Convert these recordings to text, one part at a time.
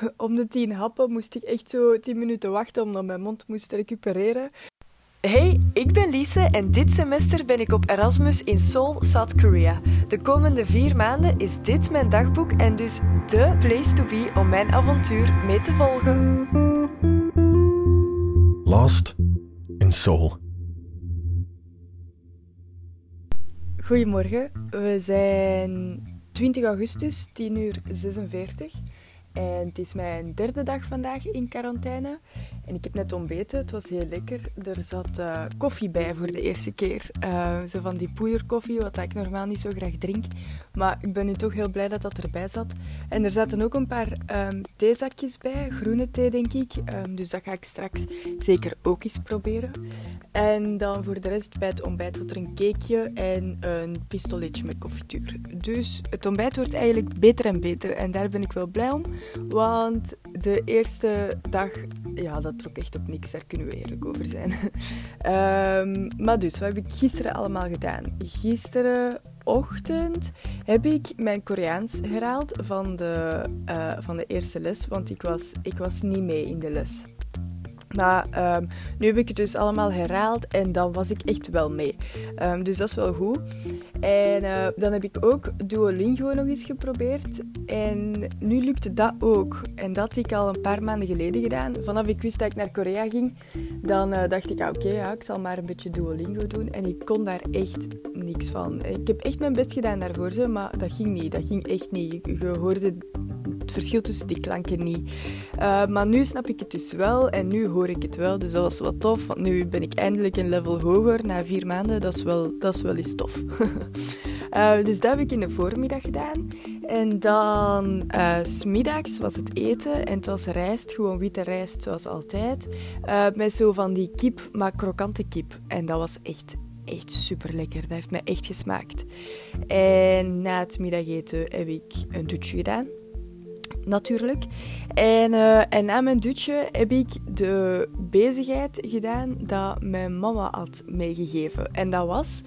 om de tien happen moest ik echt zo tien minuten wachten omdat mijn mond moest recupereren. Hey, ik ben Lise en dit semester ben ik op Erasmus in Seoul, South Korea. De komende vier maanden is dit mijn dagboek en dus de place to be om mijn avontuur mee te volgen. Lost in Seoul. Goedemorgen, we zijn 20 augustus, 10 uur 46. En het is mijn derde dag vandaag in quarantaine. En ik heb net ontbeten, het was heel lekker. Er zat uh, koffie bij voor de eerste keer. Uh, zo van die poederkoffie, wat ik normaal niet zo graag drink. Maar ik ben nu toch heel blij dat dat erbij zat. En er zaten ook een paar um, theezakjes bij, groene thee denk ik. Um, dus dat ga ik straks zeker ook eens proberen. En dan voor de rest bij het ontbijt zat er een cakeje en een pistoletje met confituur. Dus het ontbijt wordt eigenlijk beter en beter. En daar ben ik wel blij om. Want de eerste dag, ja, dat trok echt op niks. Daar kunnen we eerlijk over zijn. um, maar dus, wat heb ik gisteren allemaal gedaan? Gisterenochtend heb ik mijn Koreaans herhaald van de, uh, van de eerste les. Want ik was, ik was niet mee in de les. Maar um, nu heb ik het dus allemaal herhaald en dan was ik echt wel mee. Um, dus dat is wel goed. En uh, dan heb ik ook Duolingo nog eens geprobeerd. En nu lukte dat ook. En dat had ik al een paar maanden geleden gedaan. Vanaf ik wist dat ik naar Korea ging, dan uh, dacht ik, ah, oké, ja, ik zal maar een beetje Duolingo doen. En ik kon daar echt niks van. Ik heb echt mijn best gedaan daarvoor, maar dat ging niet. Dat ging echt niet. Je hoorde het verschil tussen die klanken niet. Uh, maar nu snap ik het dus wel en nu hoor ik het wel. Dus dat was wat tof, want nu ben ik eindelijk een level hoger na vier maanden. Dat is wel, dat is wel eens tof. uh, dus dat heb ik in de voormiddag gedaan. En dan uh, smiddags was het eten en het was rijst, gewoon witte rijst zoals altijd. met zo van die kip, maar krokante kip. En dat was echt echt super lekker. Dat heeft mij echt gesmaakt. En na het middageten heb ik een douche gedaan natuurlijk. En, uh, en na mijn dutje heb ik de bezigheid gedaan dat mijn mama had meegegeven. En dat was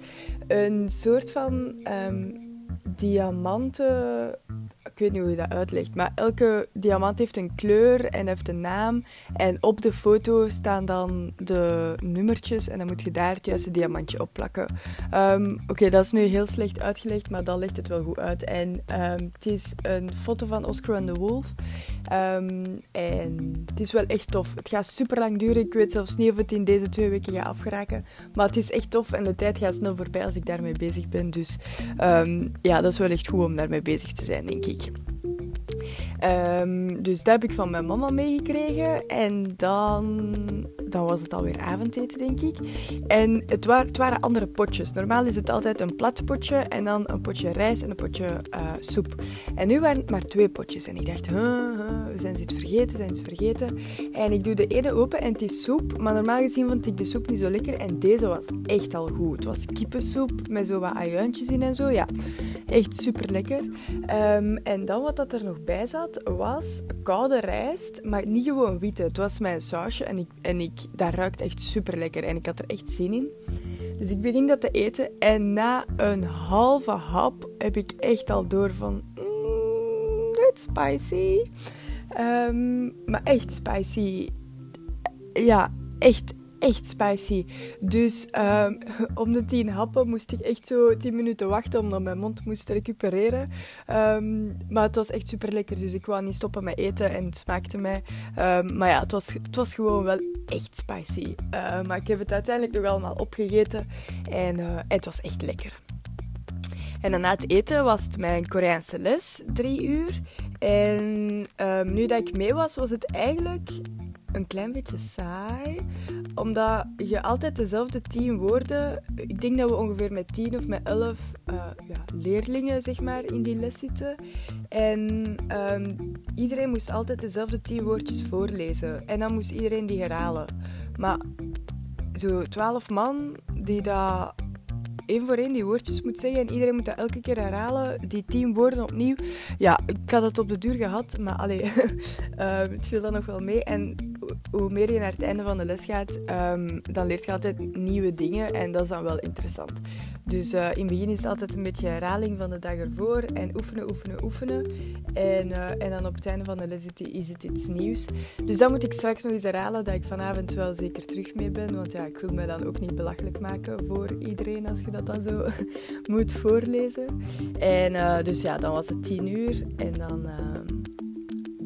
een soort van um, diamanten ik weet niet hoe je dat uitlegt, maar elke diamant heeft een kleur en heeft een naam. En op de foto staan dan de nummertjes en dan moet je daar het juiste diamantje op plakken. Um, Oké, dat is nu heel slecht uitgelegd, maar dat legt het wel goed uit. En um, het is een foto van Oscar and the Wolf. Um, en het is wel echt tof. Het gaat super lang duren. Ik weet zelfs niet of het in deze twee weken gaat afgeraken. Maar het is echt tof en de tijd gaat snel voorbij als ik daarmee bezig ben. Dus ja, dat is wel echt goed om daarmee bezig te zijn, denk ik. Um, dus dat heb ik van mijn mama meegekregen. En dan, dan was het alweer avondeten, denk ik. En het, het waren andere potjes. Normaal is het altijd een plat potje en dan een potje rijst en een potje uh, soep. En nu waren het maar twee potjes. En ik dacht, we zijn ze iets vergeten, zijn ze vergeten. En ik doe de ene open en het is soep. Maar normaal gezien vond ik de soep niet zo lekker. En deze was echt al goed. Het was kippensoep met zo wat ajuintjes in en zo. Ja, echt super lekker. Um, en dan wat dat er nog bij zat, was koude rijst, maar niet gewoon witte. Het was mijn sausje en, ik, en ik, dat ruikt echt super lekker en ik had er echt zin in. Dus ik begin dat te eten en na een halve hap heb ik echt al door van... Mm, it's spicy. Um, maar echt spicy. Ja, echt, echt spicy. Dus um, om de tien happen moest ik echt zo tien minuten wachten omdat mijn mond moest recupereren. Um, maar het was echt super lekker, dus ik wou niet stoppen met eten en het smaakte mij. Um, maar ja, het was, het was gewoon wel echt spicy. Uh, maar ik heb het uiteindelijk nog allemaal opgegeten en uh, het was echt lekker. En na het eten was het mijn Koreaanse les, drie uur. En nu dat ik mee was, was het eigenlijk een klein beetje saai. Omdat je altijd dezelfde tien woorden... Ik denk dat we ongeveer met tien of met elf uh, ja, leerlingen zeg maar, in die les zitten. En um, iedereen moest altijd dezelfde tien woordjes voorlezen. En dan moest iedereen die herhalen. Maar zo twaalf man die dat één voor één die woordjes moet zeggen en iedereen moet dat elke keer herhalen, die tien woorden opnieuw. Ja, ik had het op de duur gehad, maar allee, uh, het viel dan nog wel mee. En hoe meer je naar het einde van de les gaat, um, dan leert je altijd nieuwe dingen en dat is dan wel interessant. Dus in het begin is het altijd een beetje herhaling van de dag ervoor. En oefenen, oefenen, oefenen. En, en dan op het einde van de les is het iets nieuws. Dus dan moet ik straks nog eens herhalen dat ik vanavond wel zeker terug mee ben. Want ja, ik wil me dan ook niet belachelijk maken voor iedereen als je dat dan zo moet voorlezen. En dus ja, dan was het tien uur. En dan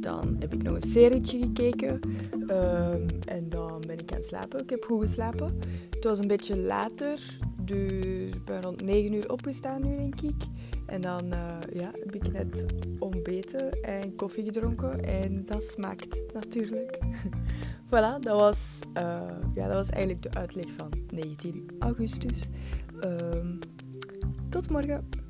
dan heb ik nog een serietje gekeken. Ehm, en dan ben ik gaan slapen. Ik heb goed geslapen. Het was een beetje later. Dus ik ben rond 9 uur opgestaan nu, denk ik. En dan uh, ja, heb ik net ontbeten en koffie gedronken. En dat smaakt natuurlijk. voilà, dat was, uh, ja, dat was eigenlijk de uitleg van 19 augustus. Um, tot morgen.